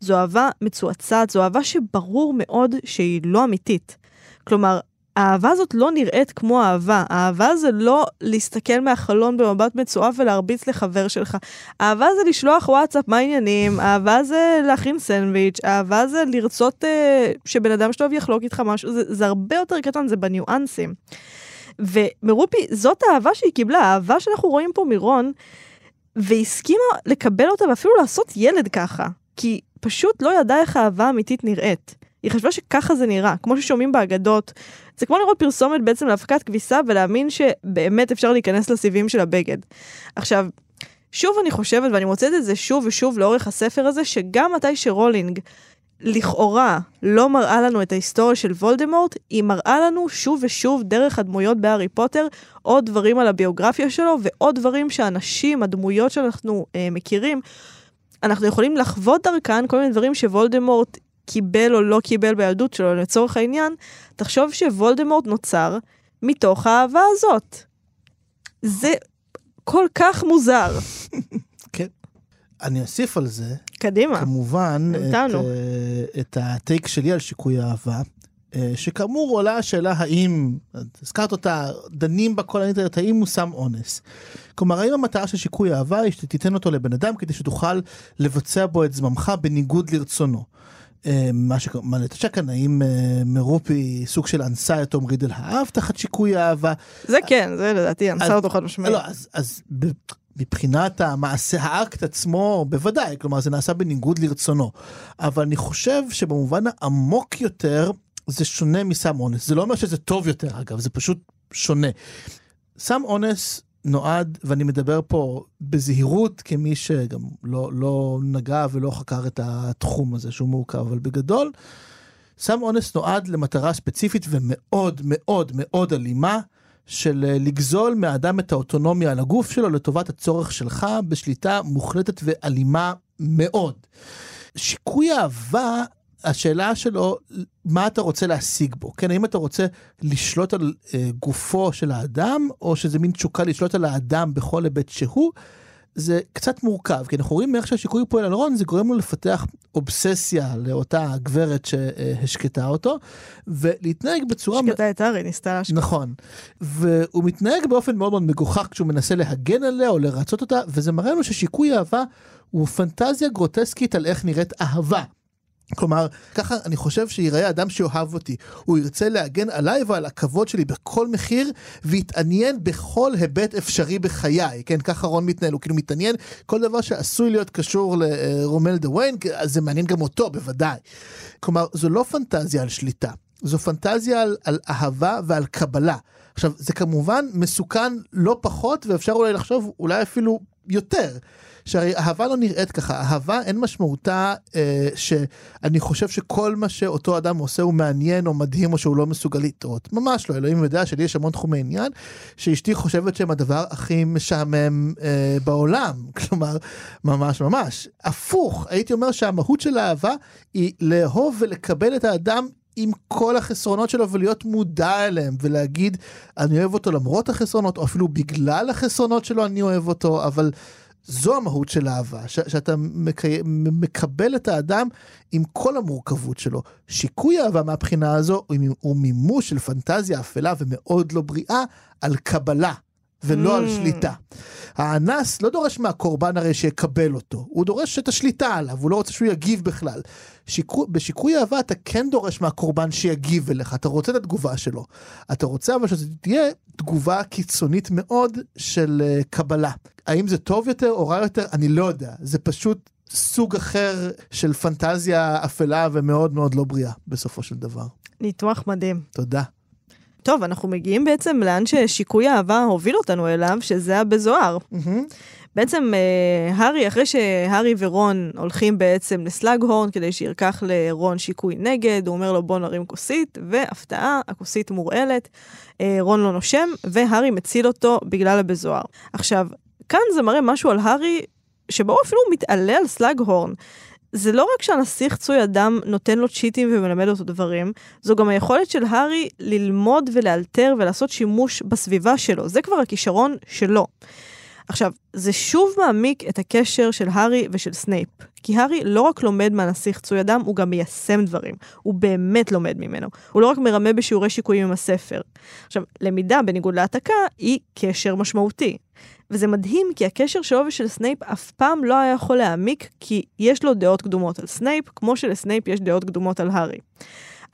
זו אהבה מצועצעת, זו אהבה שברור מאוד שהיא לא אמיתית. כלומר, האהבה הזאת לא נראית כמו אהבה. אהבה זה לא להסתכל מהחלון במבט מצועף ולהרביץ לחבר שלך. אהבה זה לשלוח וואטסאפ, מה העניינים? אהבה זה להכין סנדוויץ', אהבה זה לרצות אה, שבן אדם שטוב יחלוק איתך משהו, זה, זה הרבה יותר קטן, זה בניואנסים. ומרופי, זאת האהבה שהיא קיבלה, האהבה שאנחנו רואים פה מרון, והסכימה לקבל אותה ואפילו לעשות ילד ככה. כי פשוט לא ידעה איך האהבה אמיתית נראית. היא חשבה שככה זה נראה, כמו ששומעים באגדות. זה כמו לראות פרסומת בעצם להפקת כביסה ולהאמין שבאמת אפשר להיכנס לסיבים של הבגד. עכשיו, שוב אני חושבת, ואני מוצאת את זה שוב ושוב לאורך הספר הזה, שגם מתי שרולינג לכאורה לא מראה לנו את ההיסטוריה של וולדמורט, היא מראה לנו שוב ושוב דרך הדמויות בהארי פוטר עוד דברים על הביוגרפיה שלו ועוד דברים שאנשים, הדמויות שאנחנו אה, מכירים, אנחנו יכולים לחוות דרכן כל מיני דברים שוולדמורט קיבל או לא קיבל בילדות שלו, לצורך העניין, תחשוב שוולדמורט נוצר מתוך האהבה הזאת. זה כל כך מוזר.
כן. אני אוסיף על זה,
קדימה.
כמובן, את. אה, את הטייק שלי על שיקוי אהבה, אה, שכאמור עולה השאלה האם, הזכרת אותה, דנים בה כל האינטרנט, האם הוא סם אונס. כלומר, האם המטרה של שיקוי אהבה היא שתיתן אותו לבן אדם כדי שתוכל לבצע בו את זממך בניגוד לרצונו. אה, מה שמעלה את השקן, האם אה, מרופי סוג של אנסה את תום רידל האב תחת שיקוי אהבה?
זה כן, זה לדעתי אנסה אותו חד משמעית.
לא, אז, מבחינת המעשה, האקט עצמו, בוודאי, כלומר זה נעשה בניגוד לרצונו. אבל אני חושב שבמובן העמוק יותר, זה שונה מסם אונס. זה לא אומר שזה טוב יותר, אגב, זה פשוט שונה. סם אונס נועד, ואני מדבר פה בזהירות, כמי שגם לא, לא נגע ולא חקר את התחום הזה שהוא מורכב, אבל בגדול, סם אונס נועד למטרה ספציפית ומאוד מאוד מאוד אלימה, של אה, לגזול מהאדם את האוטונומיה על הגוף שלו לטובת הצורך שלך בשליטה מוחלטת ואלימה מאוד. שיקוי אהבה, השאלה שלו, מה אתה רוצה להשיג בו? כן, האם אתה רוצה לשלוט על אה, גופו של האדם, או שזה מין תשוקה לשלוט על האדם בכל היבט שהוא? זה קצת מורכב, כי אנחנו רואים איך שהשיקוי פועל על רון, זה גורם לו לפתח אובססיה לאותה גברת שהשקטה אותו, ולהתנהג בצורה...
שקטה את הארי, ניסתה להשקעה.
נכון. והוא מתנהג באופן מאוד מאוד מגוחך כשהוא מנסה להגן עליה או לרצות אותה, וזה מראה לנו ששיקוי אהבה הוא פנטזיה גרוטסקית על איך נראית אהבה. כלומר, ככה אני חושב שיראה אדם שאוהב אותי. הוא ירצה להגן עליי ועל הכבוד שלי בכל מחיר, ויתעניין בכל היבט אפשרי בחיי. כן, ככה רון מתנהל, הוא כאילו מתעניין, כל דבר שעשוי להיות קשור לרומל דה ויין, אז זה מעניין גם אותו, בוודאי. כלומר, זו לא פנטזיה על שליטה, זו פנטזיה על, על אהבה ועל קבלה. עכשיו, זה כמובן מסוכן לא פחות, ואפשר אולי לחשוב אולי אפילו יותר. שהרי אהבה לא נראית ככה, אהבה אין משמעותה אה, שאני חושב שכל מה שאותו אדם עושה הוא מעניין או מדהים או שהוא לא מסוגל לטעות. ממש לא, אלוהים יודע שלי יש המון תחומי עניין, שאשתי חושבת שהם הדבר הכי משעמם אה, בעולם, כלומר, ממש ממש. הפוך, הייתי אומר שהמהות של האהבה היא לאהוב ולקבל את האדם עם כל החסרונות שלו ולהיות מודע אליהם ולהגיד אני אוהב אותו למרות החסרונות או אפילו בגלל החסרונות שלו אני אוהב אותו אבל זו המהות של אהבה, ש- שאתה מקי... מקבל את האדם עם כל המורכבות שלו. שיקוי אהבה מהבחינה הזו הוא מימוש של פנטזיה אפלה ומאוד לא בריאה על קבלה. ולא mm. על שליטה. האנס לא דורש מהקורבן הרי שיקבל אותו, הוא דורש את השליטה עליו, הוא לא רוצה שהוא יגיב בכלל. שיקו, בשיקוי אהבה אתה כן דורש מהקורבן שיגיב אליך, אתה רוצה את התגובה שלו. אתה רוצה אבל שזו תהיה תגובה קיצונית מאוד של uh, קבלה. האם זה טוב יותר או רע יותר? אני לא יודע. זה פשוט סוג אחר של פנטזיה אפלה ומאוד מאוד לא בריאה בסופו של דבר.
ניתוח מדהים.
תודה.
טוב, אנחנו מגיעים בעצם לאן ששיקוי האהבה הוביל אותנו אליו, שזה הבזוהר. Mm-hmm. בעצם אה, הארי, אחרי שהארי ורון הולכים בעצם לסלאג הורן כדי שירקח לרון שיקוי נגד, הוא אומר לו בוא נרים כוסית, והפתעה, הכוסית מורעלת, אה, רון לא נושם, והארי מציל אותו בגלל הבזוהר. עכשיו, כאן זה מראה משהו על הארי, שבו אפילו הוא מתעלה על סלאג הורן. זה לא רק שהנסיך חצוי הדם נותן לו צ'יטים ומלמד אותו דברים, זו גם היכולת של הארי ללמוד ולאלתר ולעשות שימוש בסביבה שלו. זה כבר הכישרון שלו. עכשיו, זה שוב מעמיק את הקשר של הארי ושל סנייפ. כי הארי לא רק לומד מהנסיך צוי אדם, הוא גם מיישם דברים. הוא באמת לומד ממנו. הוא לא רק מרמה בשיעורי שיקויים עם הספר. עכשיו, למידה, בניגוד להעתקה, היא קשר משמעותי. וזה מדהים כי הקשר שלו ושל סנייפ אף פעם לא היה יכול להעמיק, כי יש לו דעות קדומות על סנייפ, כמו שלסנייפ יש דעות קדומות על הארי.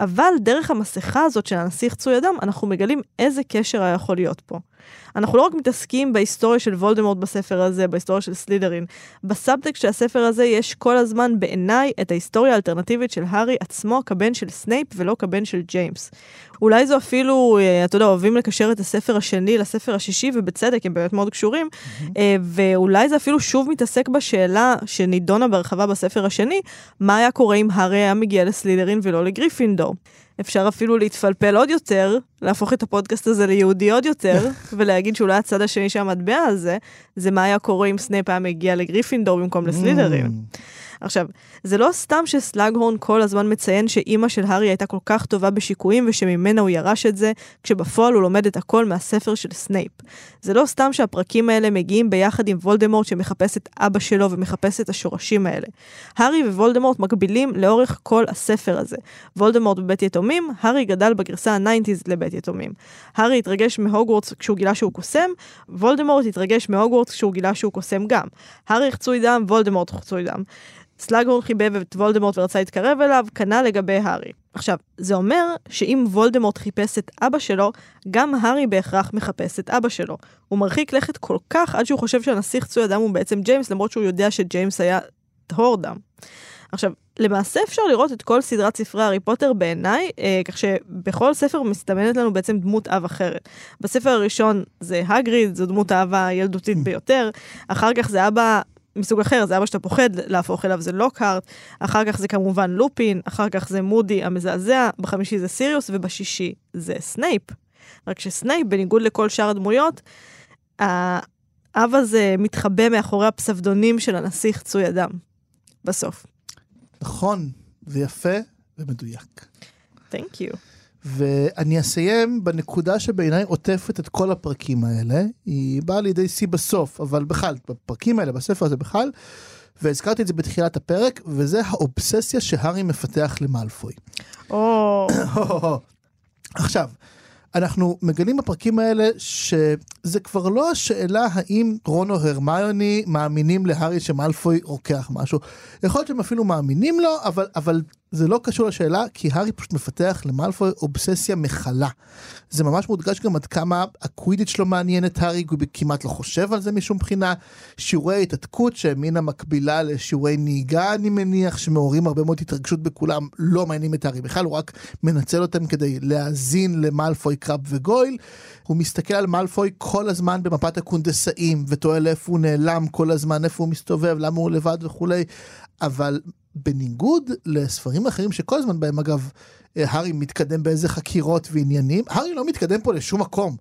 אבל דרך המסכה הזאת של הנסיך חצוי הדם, אנחנו מגלים איזה קשר היה יכול להיות פה. אנחנו לא רק מתעסקים בהיסטוריה של וולדמורט בספר הזה, בהיסטוריה של סלידרין. בסאבטקסט של הספר הזה יש כל הזמן בעיניי את ההיסטוריה האלטרנטיבית של הארי עצמו כבן של סנייפ ולא כבן של ג'יימס. אולי זו אפילו, אה, אתה יודע, אוהבים לקשר את הספר השני לספר השישי, ובצדק, הם באמת מאוד קשורים, mm-hmm. ואולי זה אפילו שוב מתעסק בשאלה שנידונה בהרחבה בספר השני, מה היה קורה אם הארי היה מגיע לסלידרין ולא לגריפינדור. אפשר אפילו להתפלפל עוד יותר, להפוך את הפודקאסט הזה ליהודי עוד יותר, ולהגיד שאולי הצד השני של המטבע הזה, זה מה היה קורה אם סנייפ היה מגיע לגריפינדור במקום לסלידרין. Mm. עכשיו, זה לא סתם שסלאגהורן כל הזמן מציין שאימא של הארי הייתה כל כך טובה בשיקויים ושממנה הוא ירש את זה, כשבפועל הוא לומד את הכל מהספר של סנייפ. זה לא סתם שהפרקים האלה מגיעים ביחד עם וולדמורט שמחפש את אבא שלו ומחפש את השורשים האלה. הארי ווולדמורט מקבילים לאורך כל הספר הזה. וולדמורט בבית יתומים, הארי גדל בגרסה ה-90's לבית יתומים. הארי התרגש מהוגוורטס כשהוא גילה שהוא קוסם, וולדמורט התרגש מהוגוורטס כשהוא גילה שהוא קוסם גם. הארי חצוי דם, וולדמורט חצוי דם. סלאגהורן חיבב את וולדמורט ורצה להתקרב אליו, כנ"ל לגבי הארי. עכשיו, זה אומר שאם וולדמורט חיפש את אבא שלו, גם הארי בהכרח מחפש את אבא שלו. הוא מרחיק לכת כל כך עד שהוא חושב שהנסיך חצוי הדם הוא בעצם ג'יימס, למרות שהוא יודע שג'יימס היה טהור דם. עכשיו, למעשה אפשר לראות את כל סדרת ספרי הארי פוטר בעיניי, אה, כך שבכל ספר מסתמנת לנו בעצם דמות אב אחרת. בספר הראשון זה האגריד, זו דמות האב הילדותית ביותר, אחר כך זה אבא מסוג אחר, זה אבא שאתה פוחד להפוך אליו, זה לוקהארט, אחר כך זה כמובן לופין, אחר כך זה מודי המזעזע, בחמישי זה סיריוס, ובשישי זה סנייפ. רק שסנייפ, בניגוד לכל שאר הדמויות, האב הזה מתחבא מאחורי הפסבדונים של הנסיך צוי אדם, בסוף.
נכון, ויפה ומדויק.
Thank you.
ואני אסיים בנקודה שבעיניי עוטפת את כל הפרקים האלה, היא באה לידי שיא בסוף, אבל בכלל, בפרקים האלה, בספר הזה בכלל, והזכרתי את זה בתחילת הפרק, וזה האובססיה שהארי מפתח למאלפוי.
או...
עכשיו, אנחנו מגלים בפרקים האלה שזה כבר לא השאלה האם רון או הרמיוני מאמינים להארי שמאלפוי רוקח משהו. יכול להיות שהם אפילו מאמינים לו, אבל, אבל זה לא קשור לשאלה, כי הארי פשוט מפתח למאלפוי אובססיה מכלה. זה ממש מודגש גם עד כמה הקווידיץ' שלו מעניין את הארי, הוא כמעט לא חושב על זה משום בחינה. שיעורי התעתקות שהם מן המקבילה לשיעורי נהיגה, אני מניח, שמעוררים הרבה מאוד התרגשות בכולם, לא מעניינים את הארי בכלל, הוא רק מנצל אותם כדי להאזין למאלפוי, קראב וגויל. הוא מסתכל על מאלפוי כל הזמן במפת הקונדסאים, ותוהה לאיפה הוא נעלם כל הזמן, איפה הוא מסתובב, למה הוא לבד וכולי. אבל בניגוד לספרים אחרים שכל הזמן בהם אגב הארי מתקדם באיזה חקירות ועניינים, הארי לא מתקדם פה לשום מקום.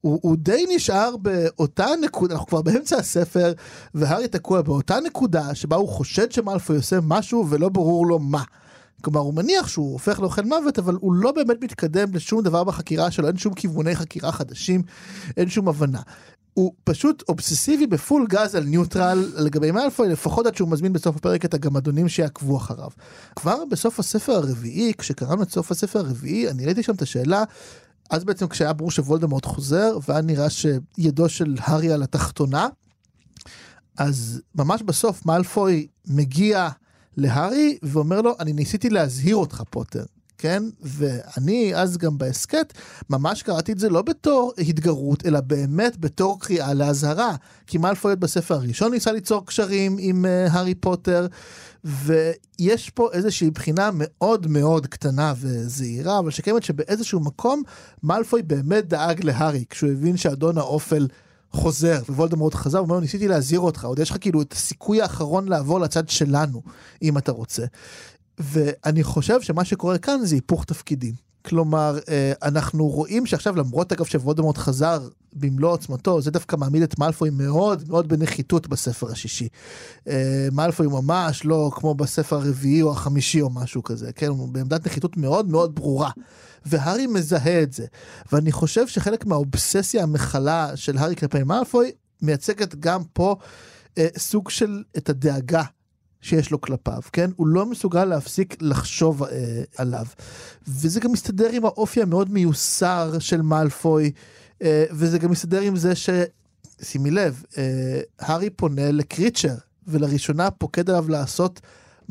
הוא, הוא די נשאר באותה נקודה, אנחנו כבר באמצע הספר, והארי תקוע באותה נקודה שבה הוא חושד שמאלפוי עושה משהו ולא ברור לו מה. כלומר, הוא מניח שהוא הופך לאוכל מוות, אבל הוא לא באמת מתקדם לשום דבר בחקירה שלו, אין שום כיווני חקירה חדשים, אין שום הבנה. הוא פשוט אובססיבי בפול גז על ניוטרל לגבי מאלפוי, לפחות עד שהוא מזמין בסוף הפרק את הגמדונים שיעקבו אחריו. כבר בסוף הספר הרביעי, כשקראנו את סוף הספר הרביעי, אני ראיתי שם את השאלה, אז בעצם כשהיה ברור שוולדמורט חוזר, והיה נראה שידו של הארי על התחתונה, אז ממש בסוף מאלפוי מגיע להארי ואומר לו, אני ניסיתי להזהיר אותך פוטר. כן? ואני אז גם בהסכת ממש קראתי את זה לא בתור התגרות, אלא באמת בתור קריאה לאזהרה. כי מאלפויד בספר הראשון ניסה ליצור קשרים עם uh, הארי פוטר, ויש פה איזושהי בחינה מאוד מאוד קטנה וזהירה, אבל שקיימת שבאיזשהו מקום מאלפוי באמת דאג להארי, כשהוא הבין שאדון האופל חוזר, ווולדמורט חזר, הוא אומר, ניסיתי להזהיר אותך, עוד יש לך כאילו את הסיכוי האחרון לעבור לצד שלנו, אם אתה רוצה. ואני חושב שמה שקורה כאן זה היפוך תפקידים. כלומר, אה, אנחנו רואים שעכשיו למרות אגב שוולדמורט חזר במלוא עוצמתו, זה דווקא מעמיד את מאלפוי מאוד מאוד בנחיתות בספר השישי. אה, מאלפוי ממש לא כמו בספר הרביעי או החמישי או משהו כזה, כן? הוא בעמדת נחיתות מאוד מאוד ברורה. והארי מזהה את זה. ואני חושב שחלק מהאובססיה המכלה של הארי כלפי מאלפוי מייצגת גם פה אה, סוג של את הדאגה שיש לו כלפיו, כן? הוא לא מסוגל להפסיק לחשוב אה, עליו. וזה גם מסתדר עם האופי המאוד מיוסר של מאלפוי, אה, וזה גם מסתדר עם זה ש... שימי לב, אה, הארי פונה לקריצ'ר, ולראשונה פוקד עליו לעשות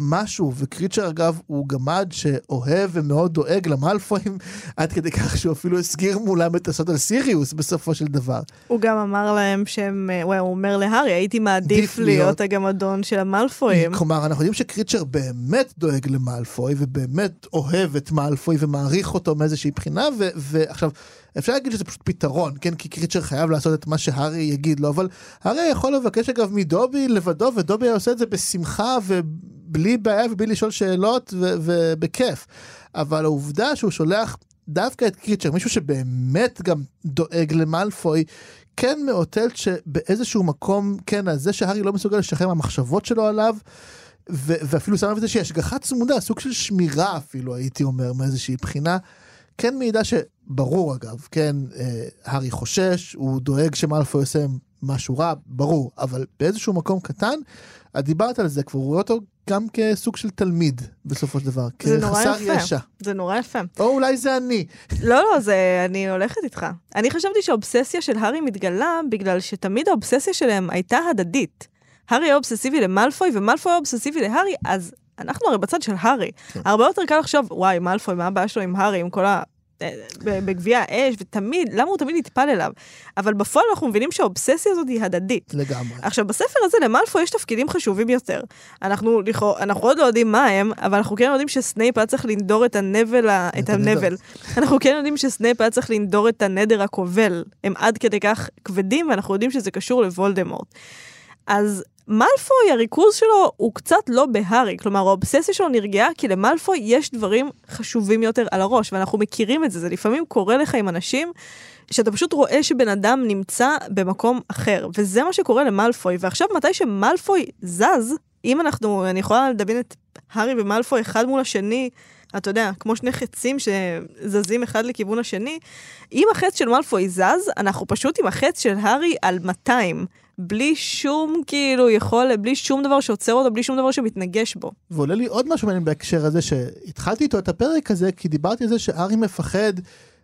משהו, וקריצ'ר אגב הוא גמד שאוהב ומאוד דואג למאלפואים, עד כדי כך שהוא אפילו הסגיר מולם את הסוד על סיריוס בסופו של דבר.
הוא גם אמר להם שהם, הוא אומר להארי, הייתי מעדיף להיות, להיות הגמדון של המאלפואים.
כלומר, אנחנו יודעים שקריצ'ר באמת דואג למאלפוי, ובאמת אוהב את מאלפוי ומעריך אותו מאיזושהי בחינה, ועכשיו... אפשר להגיד שזה פשוט פתרון, כן? כי קריצ'ר חייב לעשות את מה שהארי יגיד לו, אבל הארי יכול לבקש אגב מדובי לבדו, ודובי עושה את זה בשמחה ובלי בעיה ובלי לשאול שאלות ובכיף. אבל העובדה שהוא שולח דווקא את קריצ'ר, מישהו שבאמת גם דואג למאלפוי, כן מאותת שבאיזשהו מקום, כן, אז זה שהארי לא מסוגל לשחרר מהמחשבות שלו עליו, ו- ואפילו שם את זה שיש השגחה צמודה, סוג של שמירה אפילו, הייתי אומר, מאיזושהי בחינה. כן מעידה שברור אגב, כן, אה, הארי חושש, הוא דואג שמאלפוי עושה משהו רע, ברור, אבל באיזשהו מקום קטן, את דיברת על זה, כבר רואה אותו גם כסוג של תלמיד בסופו של דבר, כחסר ישע.
זה נורא יפה.
או אולי זה אני.
לא, לא, זה, אני הולכת איתך. אני חשבתי שהאובססיה של הארי מתגלה בגלל שתמיד האובססיה שלהם הייתה הדדית. הארי היה אובססיבי למאלפוי ומאלפוי היה אובססיבי להארי, אז אנחנו הרי בצד של הארי. כן. הרבה יותר קל לחשוב, וואי, מאלפוי, מה הבעיה שלו עם הארי, עם כל ה... בגביע האש, ותמיד, למה הוא תמיד נטפל אליו? אבל בפועל אנחנו מבינים שהאובססיה הזאת היא הדדית.
לגמרי.
עכשיו, בספר הזה למאלפוי יש תפקידים חשובים יותר. אנחנו, לכאורה, אנחנו עוד לא יודעים מה הם, אבל אנחנו כן יודעים שסנייפ היה צריך לנדור את הנבל, את הנבל. אנחנו כן יודעים שסנייפ היה צריך לנדור את הנדר הכובל. הם עד כדי כך כבדים, ואנחנו יודעים שזה קשור לוולדמורט. אז מאלפוי, הריכוז שלו הוא קצת לא בהארי, כלומר האובססיה שלו נרגעה כי למאלפוי יש דברים חשובים יותר על הראש, ואנחנו מכירים את זה, זה לפעמים קורה לך עם אנשים שאתה פשוט רואה שבן אדם נמצא במקום אחר, וזה מה שקורה למאלפוי, ועכשיו מתי שמאלפוי זז, אם אנחנו, אני יכולה לדמיין את הארי ומאלפוי אחד מול השני, אתה יודע, כמו שני חצים שזזים אחד לכיוון השני, אם החץ של מאלפוי זז, אנחנו פשוט עם החץ של הארי על 200. בלי שום כאילו יכול, בלי שום דבר שעוצר אותו, בלי שום דבר שמתנגש בו.
ועולה לי עוד משהו מעניין בהקשר הזה, שהתחלתי איתו את הפרק הזה, כי דיברתי על זה שארי מפחד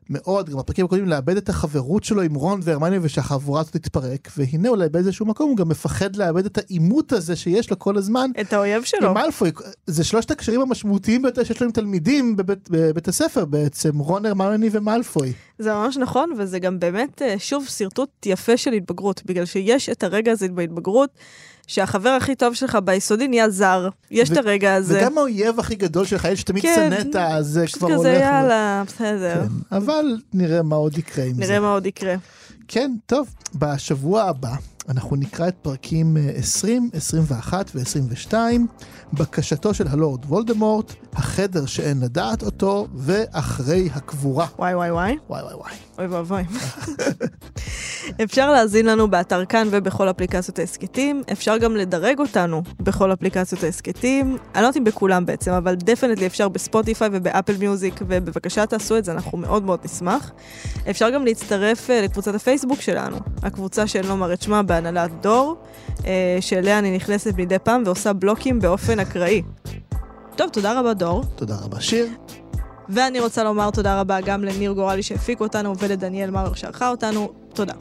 מאוד, גם בפרקים הקודמים, לאבד את החברות שלו עם רון והרמניה ושהחבורה הזאת תתפרק, והנה אולי באיזשהו מקום הוא גם מפחד לאבד את העימות הזה שיש לו כל הזמן.
את האויב שלו.
עם מאלפוי, זה שלושת הקשרים המשמעותיים ביותר שיש לו עם תלמידים בבית, בבית הספר בעצם, רון הרמני ומאלפוי.
זה ממש נכון, וזה גם באמת, אה, שוב, שרטוט יפה של התבגרות, בגלל שיש את הרגע הזה בהתבגרות, שהחבר הכי טוב שלך ביסודי נהיה זר. יש את הרגע הזה.
וגם האויב הכי גדול שלך, יש שתמיד כן, שנאת, זה כבר הולך.
כזה, יאללה, בסדר.
כן, אבל נראה מה עוד יקרה עם
נראה
זה.
נראה מה עוד יקרה.
כן, טוב, בשבוע הבא אנחנו נקרא את פרקים 20, 21 ו-22, בקשתו של הלורד וולדמורט, החדר שאין לדעת אותו, ואחרי הקבורה.
וואי וואי וואי.
וואי וואי וואי.
אוי ואבוי. אפשר להזין לנו באתר כאן ובכל אפליקציות ההסכתים. אפשר גם לדרג אותנו בכל אפליקציות ההסכתים. אני לא יודעת אם בכולם בעצם, אבל definitely אפשר ב Spotify וב Apple Music, ובבקשה תעשו את זה, אנחנו מאוד מאוד נשמח. אפשר גם להצטרף אה, לקבוצת הפייסבוק שלנו, הקבוצה שאני לא אומר את שמה בהנהלת דור, אה, שאליה אני נכנסת מדי פעם ועושה בלוקים באופן אקראי. טוב, תודה רבה דור.
תודה רבה שיר.
ואני רוצה לומר תודה רבה גם לניר גורלי שהפיק אותנו ולדניאל מאואר שערכה אותנו. תודה.